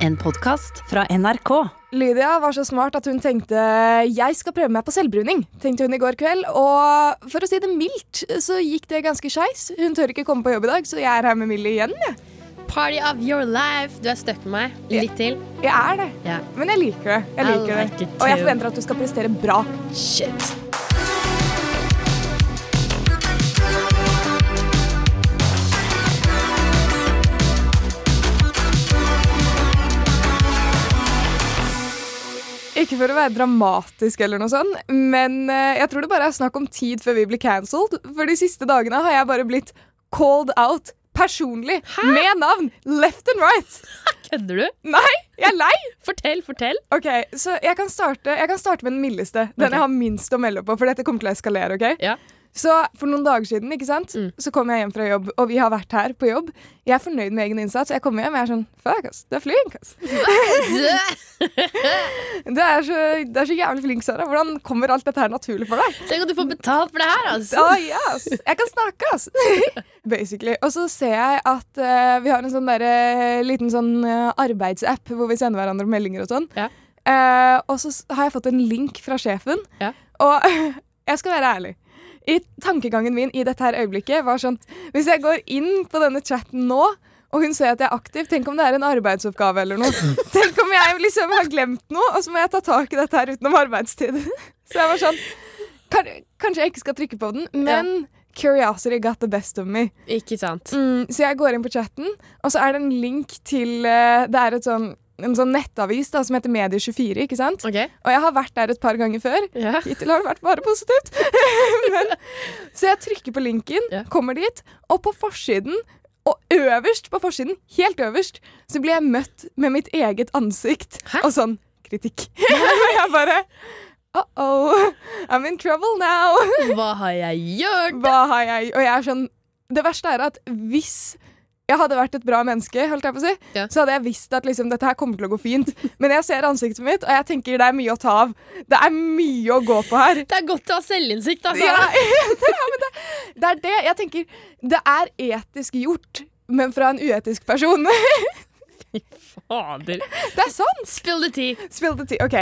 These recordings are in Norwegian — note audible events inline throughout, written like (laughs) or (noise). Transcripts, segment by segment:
En podkast fra NRK. Lydia var så smart at hun tenkte jeg skal prøve meg på selvbruning. tenkte hun i går kveld. Og for å si det mildt så gikk det ganske skeis. Hun tør ikke komme på jobb i dag, så jeg er her med Millie igjen. Jeg, Party of your life. Du er stuck med meg. Litt til. jeg er det. Ja. Men jeg liker det. Jeg liker like det. Og jeg forventer at du skal prestere bra. Shit. Ikke for å være dramatisk, eller noe sånt, men eh, jeg tror det bare er snakk om tid før vi blir cancelled. For de siste dagene har jeg bare blitt called out personlig, med navn, left and right. (laughs) Kødder du? Nei, jeg er lei! Fortell, fortell. Ok, så jeg kan starte, jeg kan starte med den mildeste. Den okay. jeg har minst å melde på, for dette kommer til å eskalere. ok? Ja. Så For noen dager siden ikke sant? Mm. Så kom jeg hjem fra jobb, og vi har vært her på jobb. Jeg er fornøyd med egen innsats. Jeg kommer hjem og jeg er sånn Fuck, ass. Du er flink, ass. (laughs) Du er så, du er så jævlig flink, Sara. Hvordan kommer alt dette her naturlig for deg? Tenk at du får betalt for det her, ass. Ja, ass. Jeg kan snakke, ass. (laughs) Basically. Og så ser jeg at uh, vi har en sånn der, uh, liten sånn uh, arbeidsapp hvor vi sender hverandre meldinger og sånn. Ja. Og så har jeg fått en link fra sjefen. Ja. Og (laughs) jeg skal være ærlig. I tankegangen min i dette her øyeblikket var sånn Hvis jeg går inn på denne chatten nå, og hun ser at jeg er aktiv, tenk om det er en arbeidsoppgave eller noe. (laughs) Tenk om jeg liksom har glemt noe, og så må jeg ta tak i dette her utenom arbeidstid. (laughs) Så jeg var sånn Kanskje jeg ikke skal trykke på den, men curiosity got the best of me. Ikke sant. Mm, så jeg går inn på chatten, og så er det en link til eh, Det er et sånn, en sånn nettavis da, som heter Medie24. ikke sant? Okay. Og jeg har vært der et par ganger før. Yeah. Hittil har det vært bare positivt. (laughs) Men, så jeg trykker på linken, yeah. kommer dit, og på forsiden og øverst på forsiden, helt øverst, så blir jeg møtt med mitt eget ansikt Hæ? og sånn kritikk. (laughs) og jeg bare Uh-oh, I'm in trouble now. Hva har jeg gjort? Hva har jeg Og jeg er sånn Det verste er at hvis jeg hadde vært et bra menneske, holdt jeg på å si, Ja. så hadde jeg visst at liksom, dette her kommer til å gå fint. Men jeg ser ansiktet mitt, og jeg tenker det er mye å ta av. Det er mye å gå på her. Det er godt å ha selvinnsikt, altså. Ja, (laughs) ja, men det, det er det. Jeg tenker det er etisk gjort, men fra en uetisk person. (laughs) Fader. Det er sant! Spill the tea. Spill the tea. OK.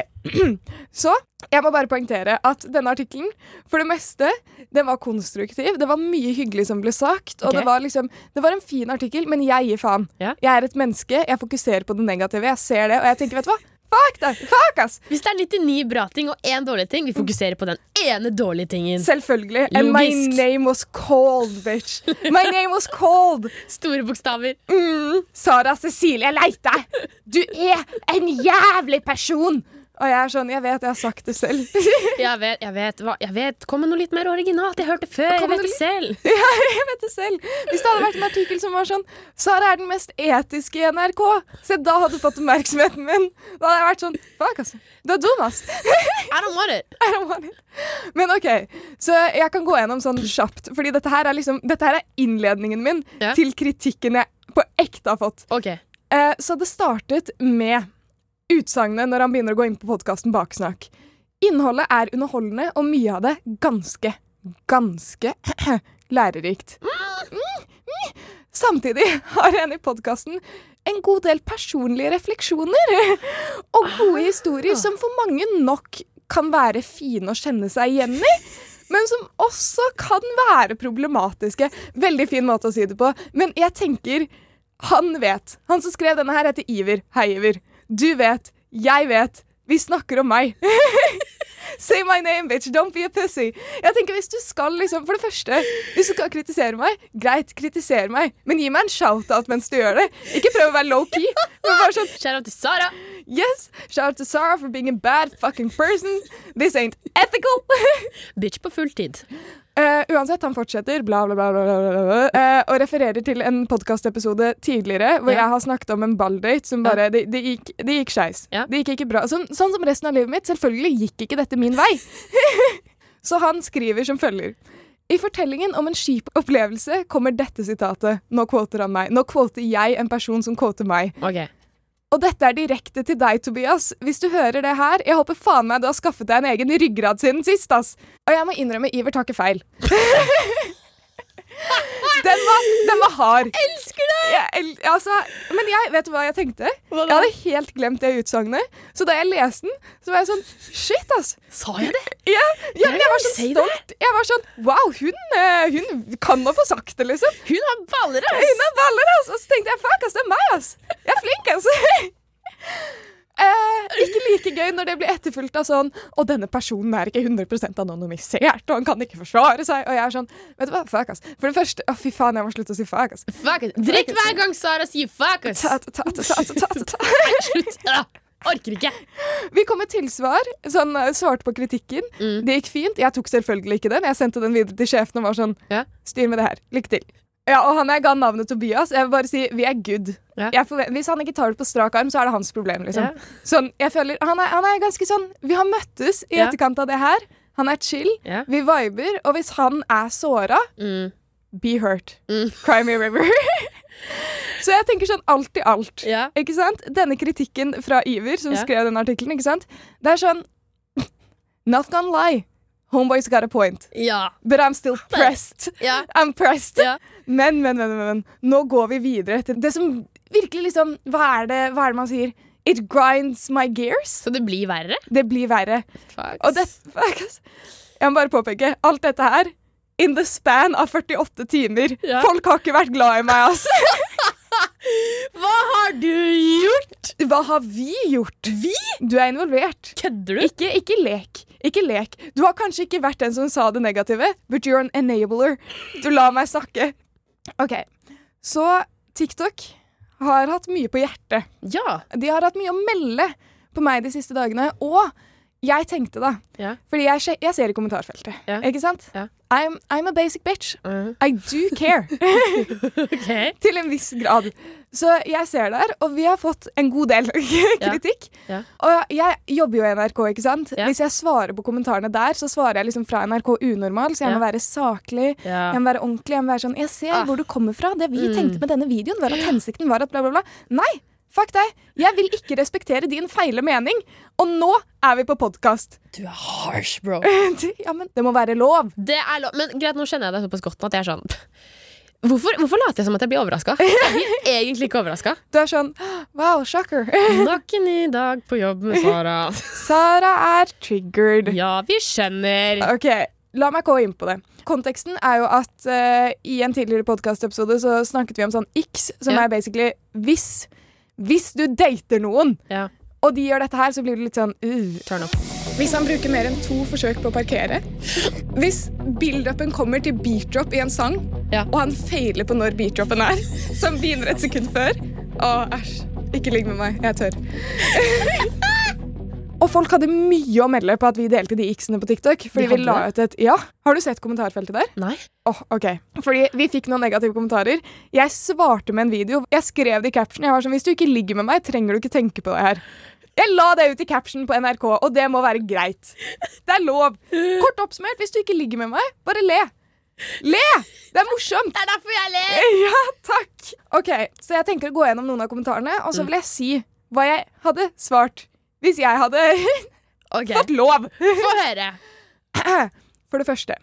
(clears throat) Så jeg må bare poengtere at denne artikkelen for det meste den var konstruktiv. Det var mye hyggelig som ble sagt. Og okay. det var liksom Det var en fin artikkel, men jeg gir faen. Ja. Jeg er et menneske. Jeg fokuserer på det negative. Jeg ser det, og jeg tenker, vet du hva? Fuck deg! Fuck, ass! Hvis det er 99 bra ting og én dårlig ting, vi fokuserer på den ene dårlige tingen. Selvfølgelig. And my name was called, bitch. My name was called. (laughs) Store bokstaver. Mm, Sara Cecilie Leite, du er en jævlig person! Og jeg er sånn, jeg vet, jeg har sagt det selv. (laughs) Jeg vet, jeg vet. Hva, jeg vet. Kom med noe litt mer originalt. Jeg hørte det før. Jeg vet det selv. (laughs) ja, jeg vet det selv. Hvis det hadde vært en artikkel som var sånn Sara er den mest etiske i NRK, Se, da hadde du fått oppmerksomheten min. Da hadde jeg vært sånn Fuck, altså. Du er dum, ass. (laughs) I don't want it. I don't want it. Men OK, så jeg kan gå gjennom sånn kjapt, fordi dette her er liksom Dette her er innledningen min yeah. til kritikken jeg på ekte har fått. Okay. Eh, så det startet med utsagnet når han begynner å gå inn på podkasten Baksnakk. Innholdet er underholdende, og mye av det ganske, ganske (clears throat) lærerikt. Samtidig har en i podkasten en god del personlige refleksjoner (laughs) og gode historier som for mange nok kan være fine å kjenne seg igjen i. Men som også kan være problematiske. Veldig fin måte å si det på. Men jeg tenker han vet. Han som skrev denne her, heter Iver. Hei, Iver. Du vet. Jeg vet. Vi snakker om meg. (laughs) Say my name, bitch. Don't be a pussy. Jeg tenker hvis du skal liksom, For det første, hvis du skal kritisere meg, greit, kritisere meg. Men gi meg en shout-out mens du gjør det. Ikke prøv å være low-key. Sånn Shout out til Sara. Yes, shout out to Sarah for being a bad fucking person. This ain't ethical. (laughs) Bitch på fulltid. Eh, uansett, han fortsetter bla, bla, bla, bla, bla, bla, eh, og refererer til en podkastepisode tidligere hvor Ja. jeg har snakket om en balldate som bare Det, det gikk, det gikk skeis. Ja. Det gikk ikke bra. Sånn, sånn som resten av livet mitt. Selvfølgelig gikk ikke dette min vei. (laughs) Så han skriver som følger. I fortellingen om en skip opplevelse kommer dette sitatet. Nå kvoter han meg. Nå kvoter jeg en person som kvoter meg. OK. Og dette er direkte til deg, Tobias. Hvis du hører det her, jeg håper faen meg du har skaffet deg en egen ryggrad siden sist, ass. Og jeg må innrømme, Iver tar ikke feil. (laughs) Den var, den var hard. Elsker det! Jeg, altså, men jeg, vet du hva jeg tenkte? Hva Jeg hadde helt glemt det utsagnet. Så da jeg leste den, så var jeg sånn Shit, ass. Sa jeg det? Ja, ja, men jeg var sånn stolt. Jeg var sånn Wow, hun, eh, hun kan nå få sagt det, liksom. Hun har baller, ass! Hun har baller, ass. Og så tenkte jeg fuck, ass, det er meg, ass. Jeg er flink, ass. (laughs) Eh, ikke like gøy når det blir etterfulgt av sånn Og denne personen er ikke 100% anonymisert, og han kan ikke forsvare seg. Og jeg er sånn Vet du hva, fuck, ass. For det første Å, fy faen, jeg må slutte å si fuck, ass. Fuck ass. Drikk hver gang Sara sier fuck, ass! Ta, ta, ta, ta, ta. (laughs) Slutt! Ja, orker ikke. Vi kom med tilsvar. Sånn, eh, svarte på kritikken. Mm. Det gikk fint. Jeg tok selvfølgelig ikke den. Jeg sendte den videre til sjefen og var sånn Ja. Styr med det her. Lykke til. Ja, og han jeg ga navnet Tobias, jeg vil bare si vi er good. Ja. Hvis han ikke tar det på strak arm, så er det hans problem. liksom. Ja. Sånn, jeg føler, han er, han er ganske sånn Vi har møttes i etterkant av det her. Han er chill. Vi viber. Og hvis han er såra, Mm. be hurt. Mm. (laughs) Cry me a river. (laughs) så jeg tenker sånn alt i alt. Yeah. Ikke sant? Denne kritikken fra Iver, som yeah. skrev denne artikkelen, ikke sant? det er sånn (laughs) Not gonna lie. Homeboys got a point. Ja. But I'm still pressed. Ja. I'm pressed. Ja. Men, men, men, men, men. Nå går vi videre til det som virkelig liksom Hva er det, hva er det man sier? It grinds my gears. Så det blir verre? Det blir verre. Fuck. Og det fuck. Jeg må bare påpeke alt dette her in the span av 48 timer. Ja. Folk har ikke vært glad i meg, altså. (laughs) Hva har du gjort? Hva har vi gjort? Vi? Du er involvert. Kødder du? Ikke, ikke lek. Ikke lek. Du har kanskje ikke vært den som sa det negative, but you're an enabler. Du lar meg snakke. OK. Så TikTok har hatt mye på hjertet. Ja. De har hatt mye å melde på meg de siste dagene. Og jeg tenkte, da Ja. Fordi jeg, jeg ser i kommentarfeltet, Ja. ikke sant? Ja. I'm, I'm a basic bitch. Mm. I do care. (laughs) okay. (laughs) Til en viss grad. Så jeg ser der, og vi har fått en god del (laughs) kritikk. Ja. Og jeg jobber jo i NRK, ikke sant? Ja. Hvis jeg svarer på kommentarene der, så svarer jeg liksom fra NRK unormal, så jeg må være saklig. Ja. Jeg må være ordentlig. Jeg må være sånn Jeg ser Ah. hvor du kommer fra. Det vi Mm. tenkte med denne videoen, var at hensikten var at bla, bla, bla. Nei! Fuck deg. Jeg vil ikke respektere din feile mening. Og nå er vi på podkast. (laughs) Du er harsh, bro. Ja, men det må være lov. Det er lov. Men greit, nå kjenner jeg deg såpass godt nå at jeg er sånn (laughs) Hvorfor, hvorfor later jeg som at jeg blir overraska? Jeg blir (laughs) egentlig ikke overraska. Du er sånn Wow, shocker. Nok en ny dag på jobb med Sara. Sara er triggered. Ja, vi skjønner. Ok, La meg gå inn på det. Konteksten er jo at uh, i en tidligere podkastepisode så snakket vi om sånn X, som Ja. er basically hvis, hvis du dater noen, Ja, og de gjør dette her, så blir det litt sånn uh. turn off. Hvis han bruker mer enn to forsøk på å parkere. Hvis build-upen kommer til beat-drop i en sang, Ja. og han feiler på når beat-dropen er, som begynner et sekund før Å, æsj. Ikke ligg med meg. Jeg tør. (laughs) og folk hadde mye å melde på at vi delte de x-ene på TikTok. Fordi vi la ut et Ja, Har du sett kommentarfeltet der? Nei. Oh, ok. Fordi vi fikk noen negative kommentarer. Jeg svarte med en video. Jeg skrev det i caption. Jeg var sånn, Hvis du ikke ligger med meg, trenger du ikke tenke på det her. Jeg la det ut i caption på NRK, og det må være greit. Det er lov. Kort oppsummert, hvis du ikke ligger med meg, bare le. Le! Det er morsomt. Det er derfor jeg ler! (laughs) Ja, takk. Ok, Så jeg tenker å gå gjennom noen av kommentarene, og så vil jeg si hva jeg hadde svart hvis jeg hadde (laughs) okay. fått lov. Få høre. (clears throat) For det første,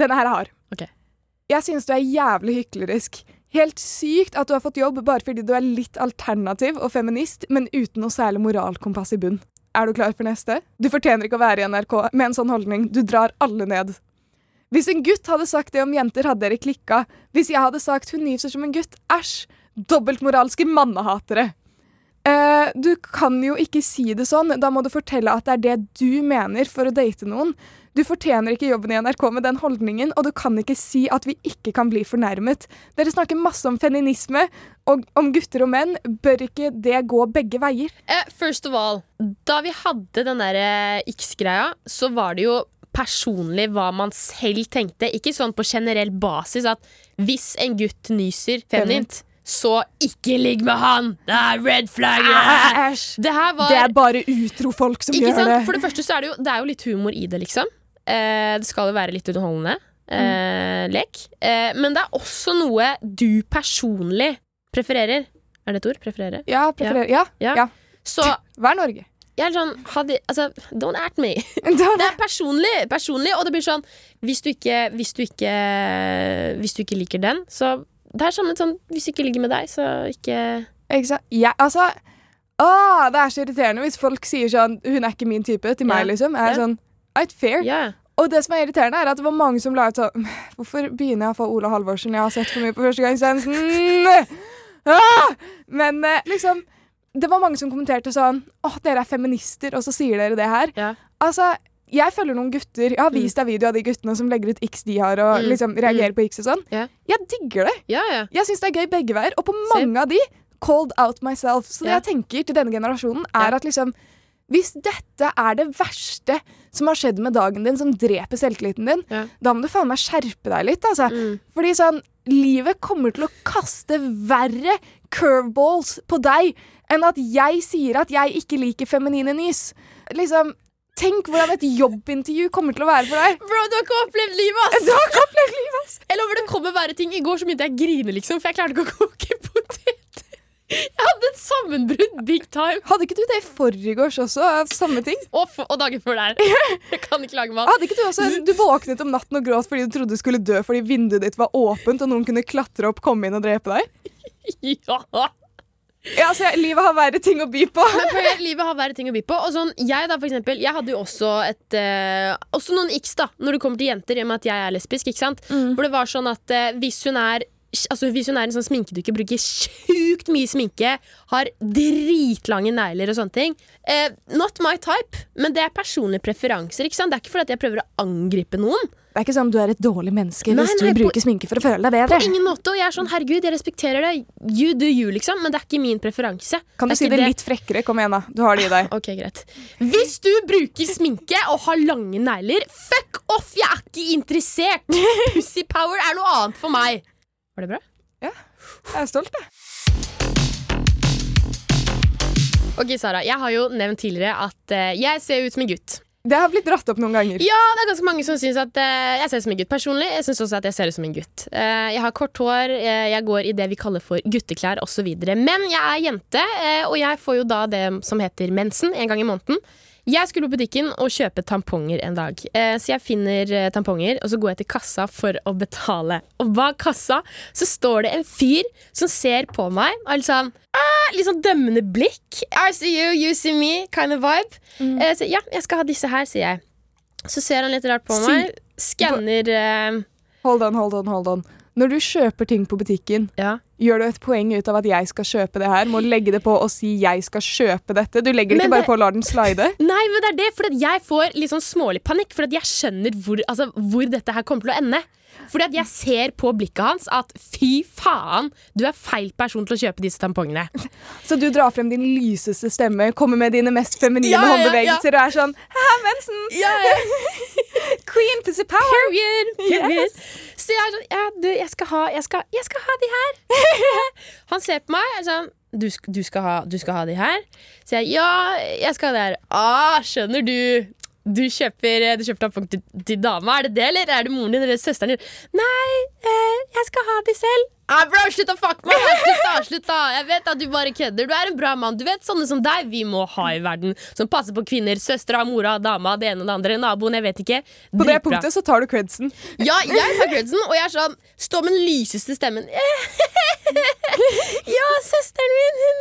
denne her er hard. Okay. Jeg synes du er jævlig hyklerisk. Helt sykt at du har fått jobb bare fordi du er litt alternativ og feminist, men uten noe særlig moralkompass i bunn. Er du klar for neste? Du fortjener ikke å være i NRK med en sånn holdning. Du drar alle ned. Hvis en gutt hadde sagt det om jenter, hadde dere klikka. Hvis jeg hadde sagt hun nyser som en gutt, æsj. Dobbeltmoralske mannehatere. Eh, du kan jo ikke si det sånn. Da må du fortelle at det er det du mener for å date noen. Du fortjener ikke jobben i NRK med den holdningen, og du kan ikke si at vi ikke kan bli fornærmet. Dere snakker masse om feminisme og om gutter og menn. Bør ikke det gå begge veier? Uh, first of all, da vi hadde den der eh, X-greia, så var det jo personlig hva man selv tenkte. Ikke sånn på generell basis at hvis en gutt nyser feminint, så ikke ligg med han! Det er red flag! Æsj! Det var Det er bare utrofolk som Ikke gjør sant? det. For det første så er det jo, det er jo litt humor i det, liksom. Eh, det skal jo være litt underholdende eh, lek. Eh, men det er også noe du personlig prefererer. Er det et ord? Preferere? Ja, preferer. Ja. Ja. ja. Så (clears throat) Vær Norge. jeg er sånn hadde, altså, Don't at me. (laughs) Det er personlig, personlig, og det blir sånn Hvis du ikke Hvis du ikke Hvis du ikke liker den, så Det er sånn, sånn Hvis du ikke ligger med deg, så ikke ikke sant? Jeg, altså Åh, Det er så irriterende hvis folk sier sånn 'Hun er ikke min type' til meg, Ja. liksom. Jeg er Ja. sånn Right, fair. Ja. Og det som er irriterende, er at det var mange som la ut sånn Hvorfor begynner jeg å få Ola Halvorsen? Jeg har sett for mye på førstegangssensen. (laughs) Ah! Men eh, liksom Det var mange som kommenterte sånn Å, dere er feminister, og så sier dere det her. Ja. Altså, jeg følger noen gutter Jeg har vist deg video av de guttene som legger ut x de har, og Mm. liksom reagerer på x og sånn. Yeah. Jeg digger det. Yeah, yeah. Jeg syns det er gøy begge veier. Og på Same. mange av de called out myself. Så det jeg tenker til denne generasjonen, er at liksom Hvis dette er det verste som har skjedd med dagen din, som dreper selvtilliten din, da må du faen meg skjerpe deg litt, altså. Mm. Fordi sånn Livet kommer til å kaste verre curveballs på deg enn at jeg sier at jeg ikke liker feminine nys. Liksom Tenk hvordan et jobbintervju kommer til å være for deg. Bro, du har ikke opplevd livet, ass! Du har ikke opplevd livet, ass! Jeg lover det kommer være ting. I går så begynte jeg å grine, liksom, for jeg klarte ikke å koke (laughs) poteter. Jeg hadde et sammenbrudd big time. Hadde ikke du det i forgårs også? Samme ting? Og, og dagen før der. (laughs) Jeg kan ikke lage mat. Hadde ikke du også Du våknet om natten og gråt fordi du trodde du skulle dø fordi vinduet ditt var åpent og noen kunne klatre opp, komme inn og drepe deg? (laughs) Ja. Ja, altså, Livet har verre ting å by på. Men livet har verre ting å by på. Og sånn, jeg da, for eksempel, jeg hadde jo også et eh, Også noen x da når det kommer til jenter, i og med at jeg er lesbisk. ikke sant? For det var sånn at eh, hvis hun er Altså Hvis hun er en sånn sminkedukke, bruker sjukt mye sminke, har dritlange negler og sånne ting eh, Not my type, men det er personlige preferanser. ikke sant? Det er ikke fordi at jeg prøver å angripe noen. Det er ikke sånn du er et dårlig menneske Nei, hvis nei, du på- bruker sminke for å føle deg bedre. På ingen måte. Og jeg er sånn, herregud, jeg respekterer det. You do you, liksom. Men det er ikke min preferanse. Kan du si det, det litt frekkere? Kom igjen, da. Du har det i deg. (laughs) Ok, greit. Hvis du bruker sminke og har lange negler, fuck off! Jeg er ikke interessert! (laughs) Pussy power er noe annet for meg. Var det bra? Ja. Jeg er stolt, jeg. Ok, Sara. Jeg har jo nevnt tidligere at eh, jeg ser ut som en gutt. Det har blitt dratt opp noen ganger. Ja, det er ganske mange som syns at eh, jeg ser ut som en gutt. Personlig jeg syns også at jeg ser ut som en gutt. Eh, jeg har kort hår, eh, jeg går i det vi kaller for gutteklær osv. Men jeg er jente, eh, og jeg får jo da det som heter mensen en gang i måneden. Jeg skulle på butikken og kjøpe tamponger en dag. Eh, så jeg finner eh, tamponger, og så går jeg til kassa for å betale. Og bak kassa så står det en fyr som ser på meg sånn ah, Litt sånn dømmende blikk. I see you, you see me, kind of vibe. Mm. så ja, jeg skal ha disse her, sier jeg. Så ser han litt rart på meg. Skanner eh, Hold on, hold on, hold on. Når du kjøper ting på butikken, Ja. gjør du et poeng ut av at jeg skal kjøpe det her? Må legge det på og si 'jeg skal kjøpe dette'? Du legger det Men ikke bare det- på og lar den slide? (laughs) Nei, men det er det, for jeg får litt sånn smålig panikk. For jeg skjønner hvor, altså, hvor dette her kommer til å ende. Fordi at jeg ser på blikket hans at fy faen, du er feil person til å kjøpe disse tampongene. (laughs) Så du drar frem din lyseste stemme, kommer med dine mest feminine Ja, ja, håndbevegelser og er sånn 'Hæ, mensen! (laughs) Queen pussy power!' Period. period. Så jeg er sånn du, jeg skal ha, jeg skal, jeg skal ha de her. (laughs) Han ser på meg og er sånn du, du, skal ha, du skal ha de her? Så jeg ja, jeg skal ha de her. Ah, skjønner du. Du kjøper, du kjøper tampong til, til dama. Er det det, eller er det moren din eller søsteren din? Nei, eh, jeg skal ha de selv. Ah, bro, slutt å fuck meg! Slutt da, slutt da Jeg vet at du bare kødder. Du er en bra mann. Du vet Sånne som deg vi må ha i verden. Som passer på kvinner. Søstera, mora, dama, det ene og det andre. Naboen, jeg vet ikke. På det punktet så tar du credsen. Ja, jeg tar credsen, og jeg er sånn Stå med den lyseste stemmen. (laughs) ja, søsteren min, hun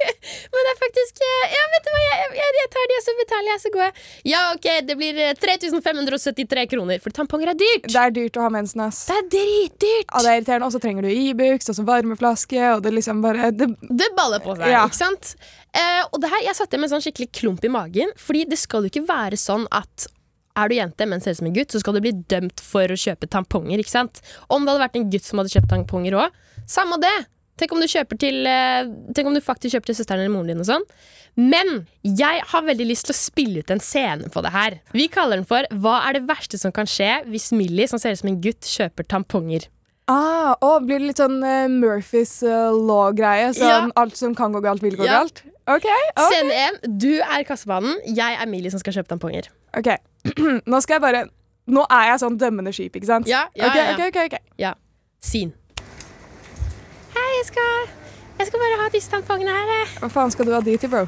(laughs) Men det er faktisk eh, Ja, vet du hva, jeg, jeg, jeg tar de, og så betaler jeg, så går jeg. Ja, OK, det blir eh, 3573 kroner, for tamponger er dyrt. Det er dyrt å ha mensen, ass. Det er dritdyrt. Ja, det er irriterende. Og så trenger du Ibux og så varmeflaske, og det liksom bare det, Det baller på seg, Ja. ikke sant? Eh, og det her, jeg satt igjen med en sånn skikkelig klump i magen, Fordi det skal jo ikke være sånn at er du jente, men ser ut som en gutt, så skal du bli dømt for å kjøpe tamponger. ikke sant? Om det hadde vært en gutt som hadde kjøpt tamponger òg, samme det. Tenk om du kjøper til eh, Tenk om du faktisk kjøper til søsteren eller moren din og sånn. Men jeg har veldig lyst til å spille ut en scene på det her. Vi kaller den for Hva er det verste som kan skje hvis Millie, som ser ut som en gutt, kjøper tamponger? Ah, å, blir det litt sånn uh, Murphys uh, law-greie? Sånn alt som kan gå galt, vil gå Ja. galt? OK. ok, Scene én. Du er kassebanen. Jeg er Millie som skal kjøpe tamponger. ok. (clears throat) Nå skal jeg bare Nå er jeg sånn dømmende skip, ikke sant? Ja, ja, okay, ja, ja. ok, ok, ok. Ja. Sin. Hei, jeg skal, jeg skal bare ha disse tampongene her. eh. Hva faen skal du ha de til, bro?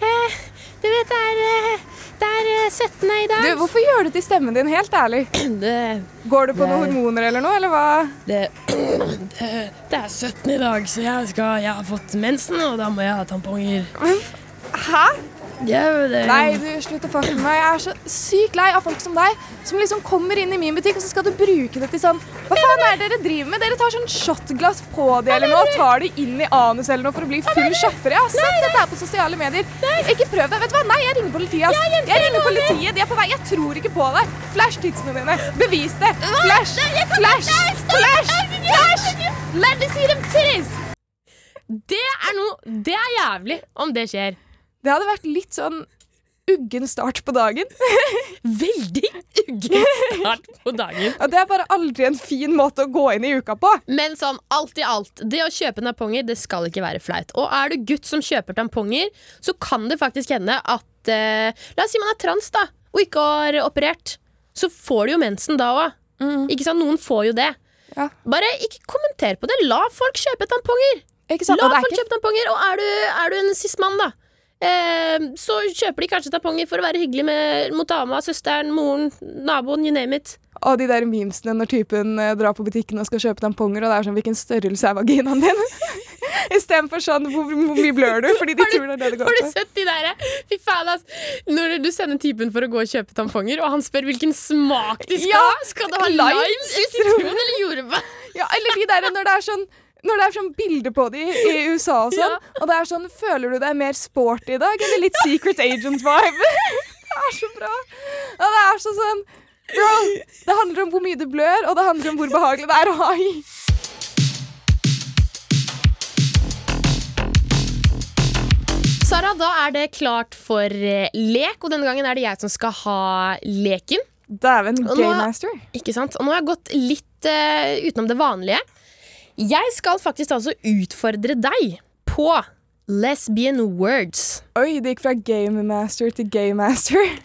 Du vet det er, eh, det er eh, 17. i dag. Du, Hvorfor gjør du til stemmen din, helt ærlig? (clears throat) Det, Går du på Det noen er- hormoner eller noe, eller hva? det, (clears throat) det, det er 17. i dag, så jeg, skal, jeg har fått mensen, og da må jeg ha tamponger. Hæ? Nei, du, slutt å fucke med meg. Jeg er så sykt lei av folk som deg, som liksom kommer inn i min butikk, og så skal du bruke det til sånn Hva faen er det dere driver med? Dere tar sånn shotglass på det eller noe, og tar det inn i anus eller noe for å bli full kjappere. Jeg har sett dette her på sosiale medier. Ikke prøv det. Vet du hva? Nei, jeg ringer politiet. ass. Jeg ringer politiet. De er på vei. Jeg tror ikke på deg. Flash tidsene dine. Bevis det. Flash. Flash. Flash. Flash. Let me see them titties. det er noe Det er jævlig om det skjer. Det hadde vært litt sånn uggen start på dagen. (laughs) Veldig uggen start på dagen. Og det er bare aldri en fin måte å gå inn i uka på. Men sånn alt i alt, det å kjøpe tamponger det skal ikke være flaut. Og er du gutt som kjøper tamponger, så kan det faktisk hende at eh, La oss si man er trans da og ikke har operert. Så får du jo mensen da òg. Ikke sant? Noen får jo det. Ja. Bare ikke kommenter på det. La folk kjøpe tamponger. La folk ikke kjøpe tamponger. Og er du, er du en sismann, da, så kjøper de kanskje tamponger for å være hyggelig med, mot dama, søsteren, moren, naboen, you name it. Og de der memesene når typen eh, drar på butikken og skal kjøpe tamponger, og det er sånn 'Hvilken størrelse er vaginaen din?' (laughs) Istedenfor sånn hvor, 'Hvor mye blør du?' Fordi de du- tror det er det det Har går du sett de der? Fy faen, ass. Når du sender typen for å gå og kjøpe tamponger, og han spør hvilken smak de skal Ja, ha. Skal det ha lime, sitron eller jordbær? Ja, eller de der når det er sånn når det er sånn bilder på de i USA og sånn, Ja. og det er sånn Føler du deg mer sporty i dag, eller litt Secret Agent-vibe? (laughs) Det er så bra. Ja, det er så sånn Bro, det handler om hvor mye du blør, og det handler om hvor behagelig det er å ha i. Sara, da er det klart for eh, lek, og denne gangen er det jeg som skal ha leken. Dæven, Og Gamemaster. Ikke sant? Og nå har jeg gått litt uh, utenom det vanlige. Jeg skal faktisk altså utfordre deg på lesbian words. Oi, det gikk fra Gamemaster til Gamemaster.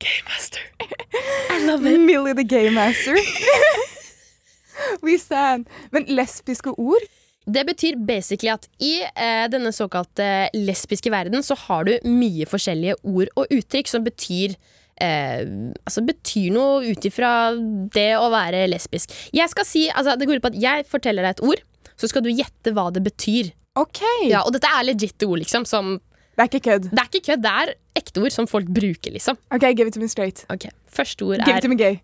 Gamemaster. (laughs) I love it. Millie the Gamemaster. (laughs) We stand. Men lesbiske ord? Det betyr basically at i eh, denne såkalte lesbiske verden så har du mye forskjellige ord og uttrykk som betyr eh, altså betyr noe ut ifra det å være lesbisk. Jeg skal si, altså Det går ut på at jeg forteller deg et ord, så skal du gjette hva det betyr. OK. Ja, Og dette er legit ord, liksom. Som, Det er ikke kødd. det er ikke kødd, det er ekte ord som folk bruker, liksom. OK, give it to me straight. Ok, Første ord er Give it to me gay.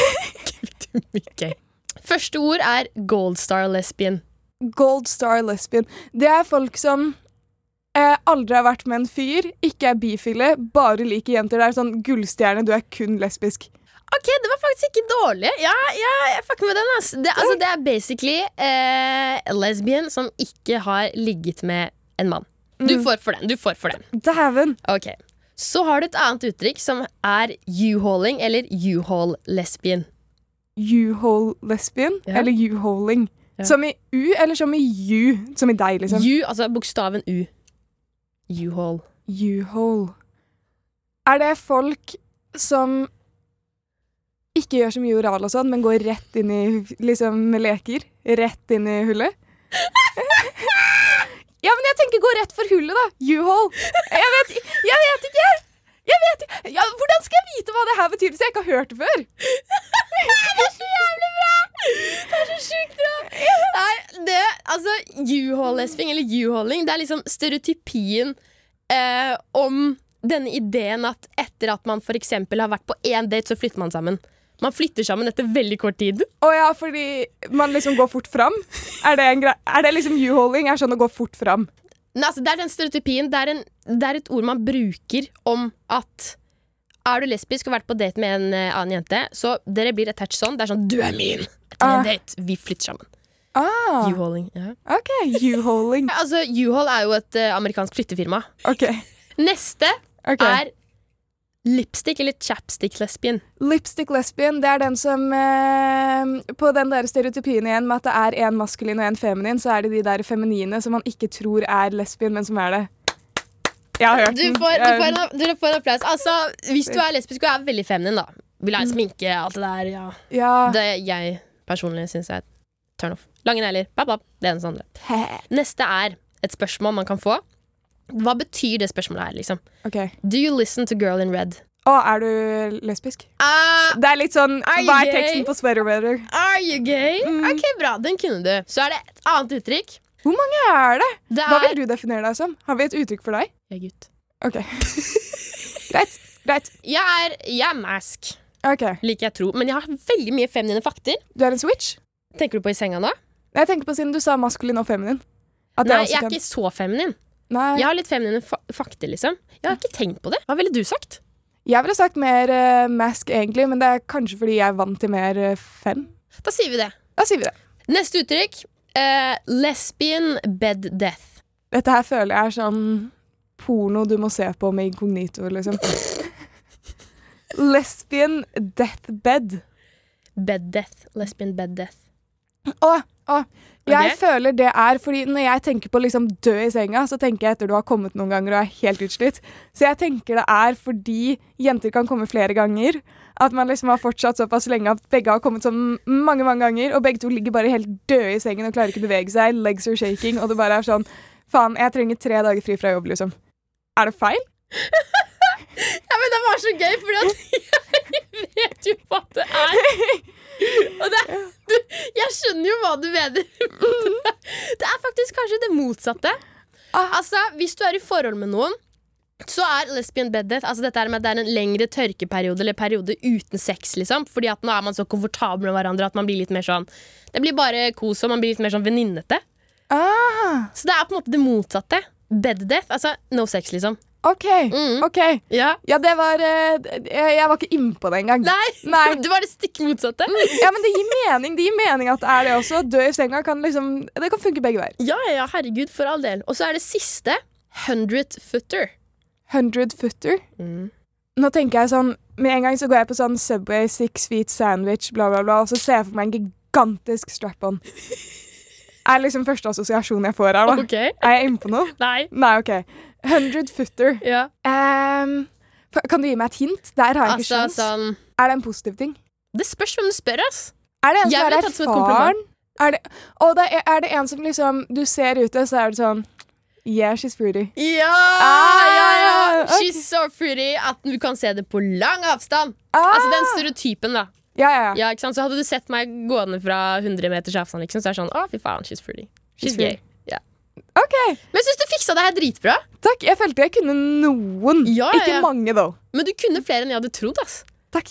(laughs) give it to me gay. Første ord er gold star lesbian. Gold star lesbian. Det er folk som eh, aldri har vært med en fyr, ikke er bifile, bare liker jenter. Det er sånn gullstjerne, du er kun lesbisk. Ok, det var faktisk ikke dårlig. Ja, ja jeg fucker med den. Altså. Det, altså, det er basically eh, lesbian som ikke har ligget med en mann. Du får for den. du får for den. Dæven. Ok. Så har du et annet uttrykk som er u-hauling eller u-haul lesbian. U-haul-lesbian Ja. Eller u-hauling? Ja. Som i U, eller som i you? Som i deg, liksom. U, altså bokstaven U. U-haul. U-hole. Er det folk som ikke gjør så mye oral og sånn, men går rett inn i liksom leker? Rett inn i hullet? (laughs) ja, men jeg tenker gå rett for hullet, da. U-hole. Jeg vet, jeg vet ikke! Jeg vet ikke. Ja, hvordan skal jeg vite hva det her betyr hvis jeg ikke har hørt det før? Nei, det, altså U-haul-lesbing eller U-hauling, det er liksom stereotypien eh, om denne ideen at etter at man eksempel har vært på én date, så flytter man sammen. Man flytter sammen etter veldig kort tid. Å ja, fordi man liksom går fort fram? Er det, er det liksom U-holing er sånn å gå fort fram? Nei, altså, det er den stereotypien. Det er, en, det er et ord man bruker om at er du lesbisk og vært på date med en eh, annen jente, så dere blir attached sånn. Det er sånn 'du er min'. Etter Ah. en date. Vi flytter sammen. Ah, U-hauling. Ja. OK. U-holing. (laughs) Altså, U-haul er jo et uh, amerikansk flyttefirma. OK. Neste okay. er lipstick eller chapstick lesbian. Lipstick lesbian, det er den som eh, På den der stereotypien igjen med at det er en maskulin og en feminin, så er det de der feminine som man ikke tror er lesbien, men som er det. Jeg har hørt Du får, du får, en, du får en applaus. Altså, hvis du er lesbisk og er veldig feminin, da. Vil ha sminke, alt det der. Ja. Ja. Det jeg personlig syns er turn off. Lange negler. Bap, bap. Det andre. Neste er et spørsmål man kan få. Hva betyr det spørsmålet her, liksom? Okay. Do you listen to Girl in Red? Å, er du lesbisk? Uh, Det er litt sånn Hva er teksten på Sweater Weather? are you gay? Mm. Ok, bra, den kunne du. Så er det et annet uttrykk. Hvor mange er det? Det Hva er vil du definere deg som? Har vi et uttrykk for deg? Jeg er gutt. Ok. (laughs) Greit. Greit. Jeg er, jeg er mask, okay. liker jeg tro. Men jeg har veldig mye feminine fakter. Du er en switch? Tenker du på i senga nå? Jeg tenker på siden du sa maskulin og feminin. Nei, jeg er kan- ikke så feminin. Nei. Jeg har litt feminine fa fakter, liksom. Jeg har ikke tenkt på det. Hva ville du sagt? Jeg ville sagt mer uh, mask, egentlig, men det er kanskje fordi jeg er vant til mer uh, fem. Da sier vi det. Da sier vi det. Neste uttrykk. Eh, lesbian bed death. Dette her føler jeg er sånn porno du må se på med inkognito, liksom. Lesbian deathbed. Bed death. Lesbian bed death. Å, å. Jeg føler det er fordi når jeg tenker på liksom dø i senga, så tenker jeg etter du har kommet noen ganger og er helt utslitt. Så jeg tenker det er fordi jenter kan komme flere ganger. At man liksom har fortsatt såpass lenge at begge har kommet sånn mange mange ganger, og begge to ligger bare helt døde i sengen og klarer ikke å bevege seg. Legs are shaking, og det bare er sånn Faen, jeg trenger tre dager fri fra jobb, liksom. Er det feil? (laughs) Ja, men det var så gøy, fordi at (laughs) vet jo hva det er. Og det, er- du, jeg skjønner jo hva du mener. Det er faktisk kanskje det motsatte. Ah. Altså, Hvis du er i forhold med noen, så er lesbian bed death altså dette er med at det er en lengre tørkeperiode eller periode uten sex. liksom Fordi at nå er man så komfortabel med hverandre at man blir litt mer sånn Det blir bare kos, og man blir litt mer sånn venninnete. Ah, Så det er på en måte det motsatte. Bed death, altså no sex, liksom. OK. Mm. ok Ja. Ja, det var eh, Jeg, jeg var ikke innpå det engang. Nei, (laughs) Nei. (laughs) det var det stikk motsatte. Ja, men det gir mening Det gir mening at det er det også. Dø i senga kan liksom Det kan funke begge veier. Ja, ja, herregud, for all del. Og så er det siste. Hundred footer. Hundred footer. Nå tenker jeg sånn Med en gang så går jeg på sånn Subway, six feet sandwich, bla, bla, bla, og så ser jeg for meg en gigantisk strap-on. (laughs) Er liksom første assosiasjon jeg får her, da. Ok. Er jeg inne på noe? Nei. Nei, OK. Hundred footer. Ja. Um, kan du gi meg et hint? Der har jeg ikke Altså, sånn Er det en positiv ting? Det spørs hvem du spør, ass. Er det en som er erfaren? Er det, og det er, er det en som liksom Du ser ute, så er det sånn Yeah, she's pretty. Ja! Ah, ja, ja, ok. She's so pretty at du kan se det på lang avstand. Ah! Altså den stereotypen, da. Ja, ja, ja. Ja, ikke sant? Så hadde du sett meg gående fra 100 meters avstand, liksom, så er det sånn Å, fy faen, she's pretty. She's She's gay. Ja. OK. Men jeg syns du fiksa det her dritbra. Takk. Jeg følte jeg kunne noen. Ja, ja, Ikke mange, though. Men du kunne flere enn jeg hadde trodd, ass. Takk.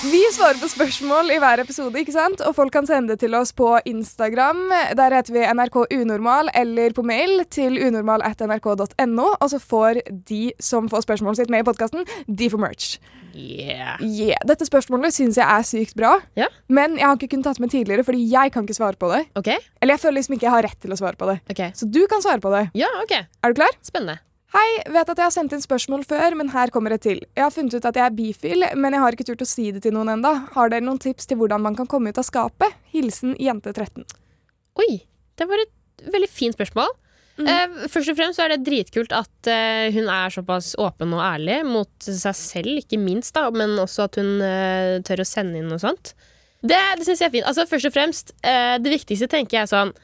Vi svarer på spørsmål i hver episode, ikke sant? og folk kan sende det til oss på Instagram. Der heter vi NRK Unormal, eller på mail til unormal.nrk.no. Og så får de som får spørsmålet sitt med i podkasten, de får merch. Yeah. Yeah. Dette spørsmålet syns jeg er sykt bra, Ja. men jeg har ikke kunnet tatt med tidligere, fordi jeg kan ikke svare på det. OK? Eller jeg føler liksom ikke jeg har rett til å svare på det. ok Så du kan svare på det. Ja, OK. Er du klar? Spennende. Hei, vet at jeg har sendt inn spørsmål før, men her kommer et til. Jeg har funnet ut at jeg er bifil, men jeg har ikke turt å si det til noen enda. Har dere noen tips til hvordan man kan komme ut av skapet? Hilsen jente13. Oi, det var et veldig fint spørsmål. Eh, først og fremst så er det dritkult at eh, hun er såpass åpen og ærlig mot seg selv, ikke minst, da, men også at hun eh, tør å sende inn noe sånt. Det, det syns jeg er fint. Altså, først og fremst, eh, det viktigste tenker jeg sånn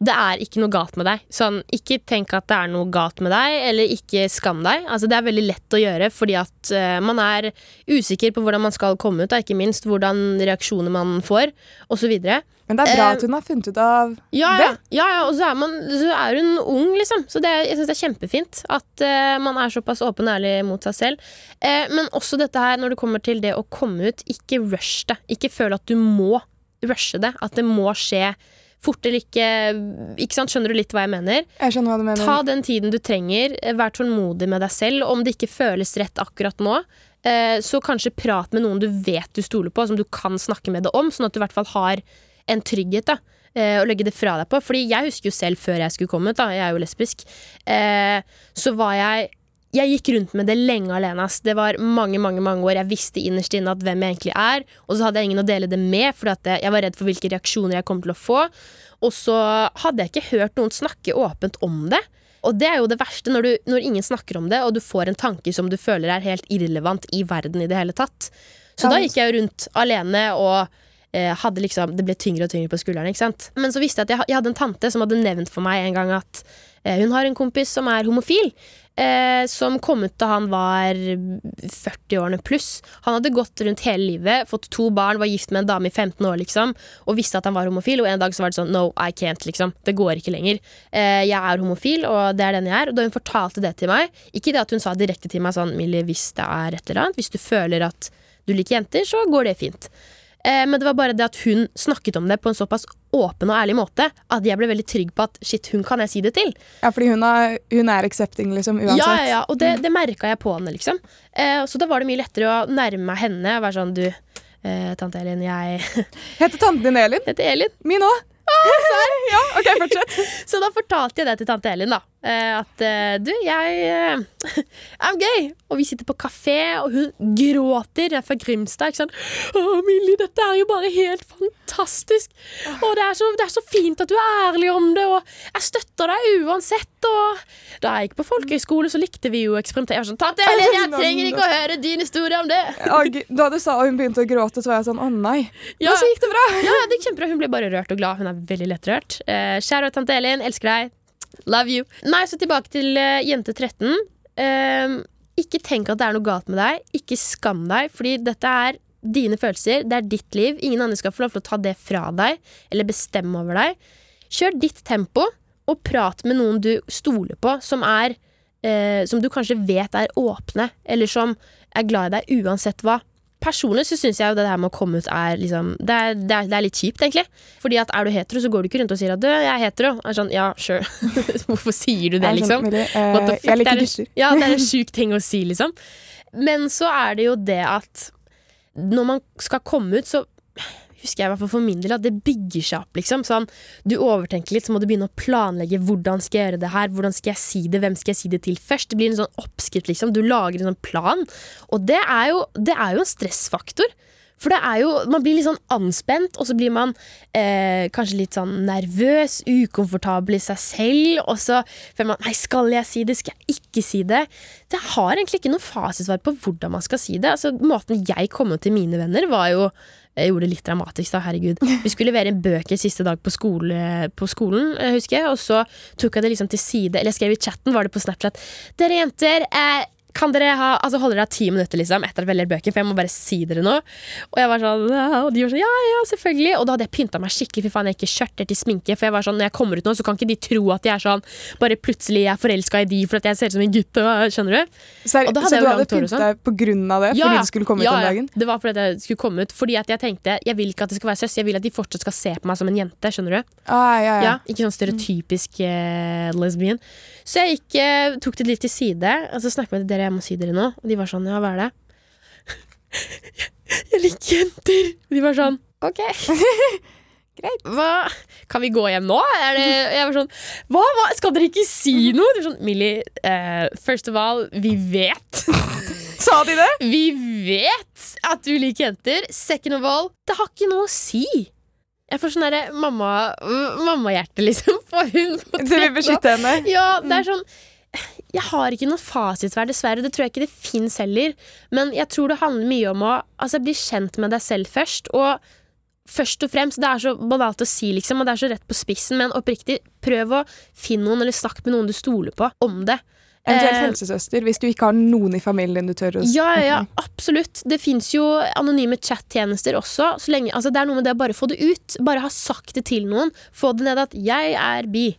det er ikke noe galt med deg. Sånn, ikke tenk at det er noe galt med deg, eller ikke skam deg. Altså, det er veldig lett å gjøre fordi at uh, man er usikker på hvordan man skal komme ut, da, ikke minst hvordan reaksjoner man får, osv. Men det er bra uh, at hun har funnet ut av Ja, det. ja, ja, ja og så er, man, så er hun ung, liksom. Så det, jeg syns det er kjempefint at uh, man er såpass åpen og ærlig mot seg selv. Uh, men også dette her når det kommer til det å komme ut, ikke rush det. Ikke føl at du må rushe det. At det må skje fort eller ikke. Ikke sant, Skjønner du litt hva jeg mener? Jeg skjønner hva du mener. Ta den tiden du trenger, eh, vær tålmodig med deg selv. Om det ikke føles rett akkurat nå, eh, så kanskje prat med noen du vet du stoler på, som du kan snakke med det om, sånn at du i hvert fall har en trygghet. da eh, Å legge det fra deg på. Fordi jeg husker jo selv før jeg skulle komme ut, da, jeg er jo lesbisk, eh, så var jeg jeg gikk rundt med det lenge alene. ass. Det var mange mange, mange år. Jeg visste innerst inne at hvem jeg egentlig er. Og så hadde jeg ingen å dele det med, for jeg var redd for hvilke reaksjoner jeg kom til å få. Og så hadde jeg ikke hørt noen snakke åpent om det. Og det er jo det verste, når, du, når ingen snakker om det, og du får en tanke som du føler er helt irrelevant i verden i det hele tatt. Så da gikk jeg jo rundt alene og eh, hadde liksom, Det ble tyngre og tyngre på skuldrene. ikke sant? Men så visste jeg at jeg, jeg hadde en tante som hadde nevnt for meg en gang at eh, hun har en kompis som er homofil. Eh, som kom ut da han var 40-årene pluss. Han hadde gått rundt hele livet, fått to barn, var gift med en dame i 15 år, liksom, og visste at han var homofil. Og en dag så var det sånn No, I can't, liksom. Det går ikke lenger. Eh, jeg er homofil, og det er den jeg er. Og da hun fortalte det til meg, ikke det at hun sa direkte til meg sånn Millie, hvis det er et eller annet, hvis du føler at du liker jenter, så går det fint. Eh, men det var bare det at hun snakket om det på en såpass åpen og ærlig måte at jeg ble veldig trygg på at shit, hun kan jeg si det til. Ja, fordi hun er, hun er accepting, liksom, uansett. Ja, ja, ja, og det, det merka jeg på henne, liksom. Eh, så da var det mye lettere å nærme meg henne og være sånn Du, eh, tante Elin, jeg (laughs) Heter tanten din Elin? heter Elin. Min òg. (laughs) ja, OK, fortsett. (laughs) Så da fortalte jeg det til tante Elin, da. Eh, at eh, du, jeg eh, (laughs) I'm gay. Og vi sitter på kafé, og hun gråter. Jeg er fra Grimstad. ikke sant? Å, Millie, dette er jo bare helt fantastisk. Og det er, så, det er så fint at du er ærlig om det, og jeg støtter deg uansett. Og da jeg gikk på folkehøyskole, så likte vi jo eksperimentere. Jeg var sånn, tante Elin, jeg trenger ikke å høre din historie om det. Da du sa hun begynte å gråte, så var jeg sånn å nei. Ja. Men så gikk det bra. Ja, det gikk kjempebra. Hun ble bare rørt og glad. Hun er veldig lettrørt. Uh, Kjære tante Elin, elsker deg. Love you. Nei, så tilbake til uh, jente 13. Eh, ikke tenk at det er noe galt med deg. Ikke skam deg, fordi dette er dine følelser. Det er ditt liv. Ingen andre skal få lov til å ta det fra deg eller bestemme over deg. Kjør ditt tempo, og prat med noen du stoler på, som er eh, Som du kanskje vet er åpne, eller som er glad i deg uansett hva. Personlig så syns jeg jo det her med å komme ut er liksom det er, det, er, det er litt kjipt, egentlig. Fordi at er du hetero, så går du ikke rundt og sier at du, jeg er hetero. Er sånn, ja, sure. (laughs) Hvorfor sier du det, sånn, liksom? The fuck? jeg liker er, gutter. Ja, det er en (laughs) sjuk ting å si, liksom. Men så er det jo det at når man skal komme ut, så husker jeg i hvert fall for min del at det bygger seg opp. liksom sånn, Du overtenker litt, så må du begynne å planlegge hvordan skal jeg gjøre det her, hvordan skal jeg si det, hvem skal jeg si det til først. Det blir en sånn oppskrift, liksom. Du lager en sånn plan. Og det er jo, det er jo en stressfaktor. For det er jo, Man blir litt sånn anspent, og så blir man eh, kanskje litt sånn nervøs, ukomfortabel i seg selv. Og så føler man nei, skal jeg si det, skal jeg ikke si det? Det har egentlig ikke noe fasitsvar på hvordan man skal si det. Altså, Måten jeg kom til mine venner, var jo jeg gjorde det litt dramatisk, da, herregud. Vi skulle levere en bøker siste dag på, skole, på skolen, jeg husker jeg, og så tok jeg det liksom til side, eller jeg skrev i chatten, var det på Snapchat. Dere jenter, eh, kan dere ha, altså holder dere ti minutter liksom etter at vi leverer bøker, for jeg må bare si dere noe. Og jeg var sånn, ja, og de var sånn, ja, ja, selvfølgelig. Og da hadde jeg pynta meg skikkelig, for faen, jeg ikke skjørter til sminke. For jeg var sånn, når jeg kommer ut nå, så kan ikke de tro at jeg er sånn, bare plutselig jeg er forelska i de for at jeg ser ut som en gutt. og- Skjønner du? Så, Og da hadde så jeg du hadde og pyntet sånn. deg på grunn av det? Ja, fordi du skulle komme ut om dagen? ja. Det var fordi jeg skulle komme ut. Fordi at jeg tenkte Jeg vil ikke at det skal være søs, jeg vil at de fortsatt skal se på meg som en jente. Skjønner du? Ah, ja, ja. Ja, Ikke sånn stereotypisk eh, lesbian. Så jeg gikk, eh, tok det litt til side, og så snakket jeg med dere, jeg må si dere noe. Og de var sånn, ja, hva er det? (laughs) jeg liker jenter! Og de var sånn, ok. (laughs) Greit. Hva? Kan vi gå hjem nå? Er det, jeg var sånn, hva, hva? Skal dere ikke si noe? De var sånn, Millie, eh, first of all, vi vet. (laughs) Sa de det? Vi vet at du liker jenter. Second of all, det har ikke noe å si. Jeg får sånn derre mamma- mammahjerte, liksom. (laughs) For hun på Du vil 13 år. beskytte henne? Ja, det er sånn Jeg har ikke noe fasitsvær, dessverre. Det tror jeg ikke det fins heller. Men jeg tror det handler mye om å altså, bli kjent med deg selv først. Og først og fremst, det er så banalt å si, liksom, og det er så rett på spissen, men oppriktig, prøv å finne noen, eller snakke med noen du stoler på, om det. Eventuelt Eh, helsesøster, hvis du ikke har noen i familien du tør å Ja, ja, absolutt. Det fins jo anonyme chattjenester også. Så lenge, altså det er noe med det å bare få det ut. Bare ha sagt det til noen. Få det ned at 'jeg er bi'.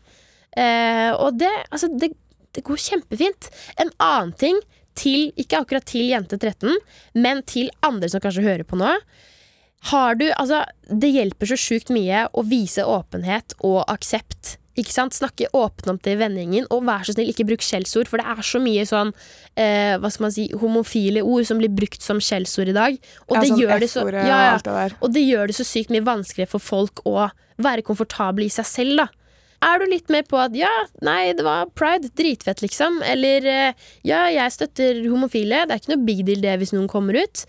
Eh, og det, altså, det, det går kjempefint. En annen ting til, ikke akkurat til jente 13, men til andre som kanskje hører på nå. Har du, altså, det hjelper så sjukt mye å vise åpenhet og aksept. Ikke sant? Snakke åpent om det i vennegjengen, og vær så snill, ikke bruk skjellsord, for det er så mye sånn eh, hva skal man si, homofile ord som blir brukt som skjellsord i dag. Og, Ja, det sånn gjør det så, ja, ja. og det gjør det så sykt mye vanskeligere for folk å være komfortable i seg selv, da. Er du litt mer på at ja, nei, det var pride, dritfett, liksom. Eller eh, ja, jeg støtter homofile, det er ikke noe big deal det hvis noen kommer ut.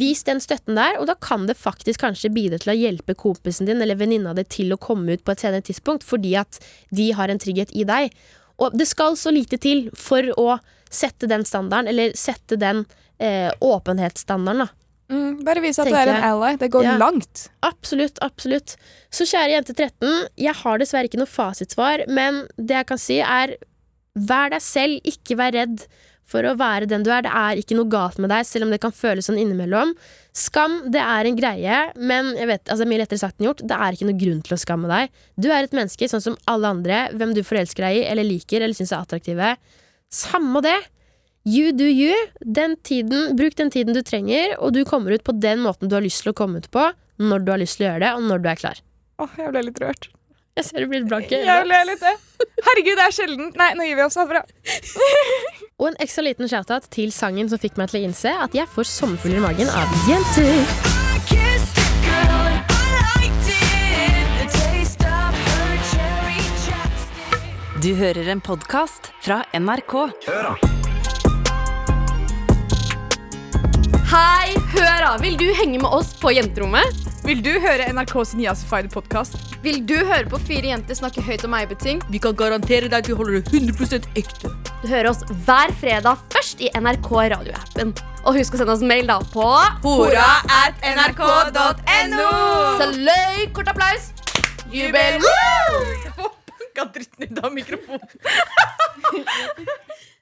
Vis den støtten der, og da kan det faktisk kanskje bidra til å hjelpe kompisen din eller venninna di til å komme ut på et senere tidspunkt, fordi at de har en trygghet i deg. Og det skal så lite til for å sette den standarden, eller sette den eh, åpenhetsstandarden, da. Mm, bare vis at du er en ally. Det går Ja. langt. Absolutt, absolutt. Så kjære jente 13, jeg har dessverre ikke noe fasitsvar, men det jeg kan si er vær deg selv, ikke vær redd for å være den du er. Det er ikke noe galt med deg, selv om det kan føles sånn innimellom. Skam, det er en greie, men jeg vet, altså mye lettere sagt enn gjort. Det er ikke noe grunn til å skamme deg. Du er et menneske sånn som alle andre, hvem du forelsker deg i, eller liker, eller syns er attraktive. Samme det. You do you. Den tiden, bruk den tiden du trenger, og du kommer ut på den måten du har lyst til å komme ut på, når du har lyst til å gjøre det, og når du er klar. Åh, jeg ble litt rørt. Jeg ser du blir blank i øynene. Herregud, det er sjelden. Nei, nå gir vi oss. Ha det bra. (laughs) Og en ekstra liten shoutout til sangen som fikk meg til å innse at jeg får sommerfugler i magen av jenter. Du hører en podkast fra NRK. Hei, hør da! Vil du henge med oss på jenterommet? Vil du høre NRKs Niasified podkast? Vil du høre på fire jenter snakke høyt om eiebeting? Vi kan garantere deg at vi holder det 100% ekte. Du hører oss hver fredag først i NRK radioappen. Og husk å sende oss mail da på Hora at nrk.no! Saløy! Kort applaus! Jubel! Banka dritten ut av mikrofonen. (laughs)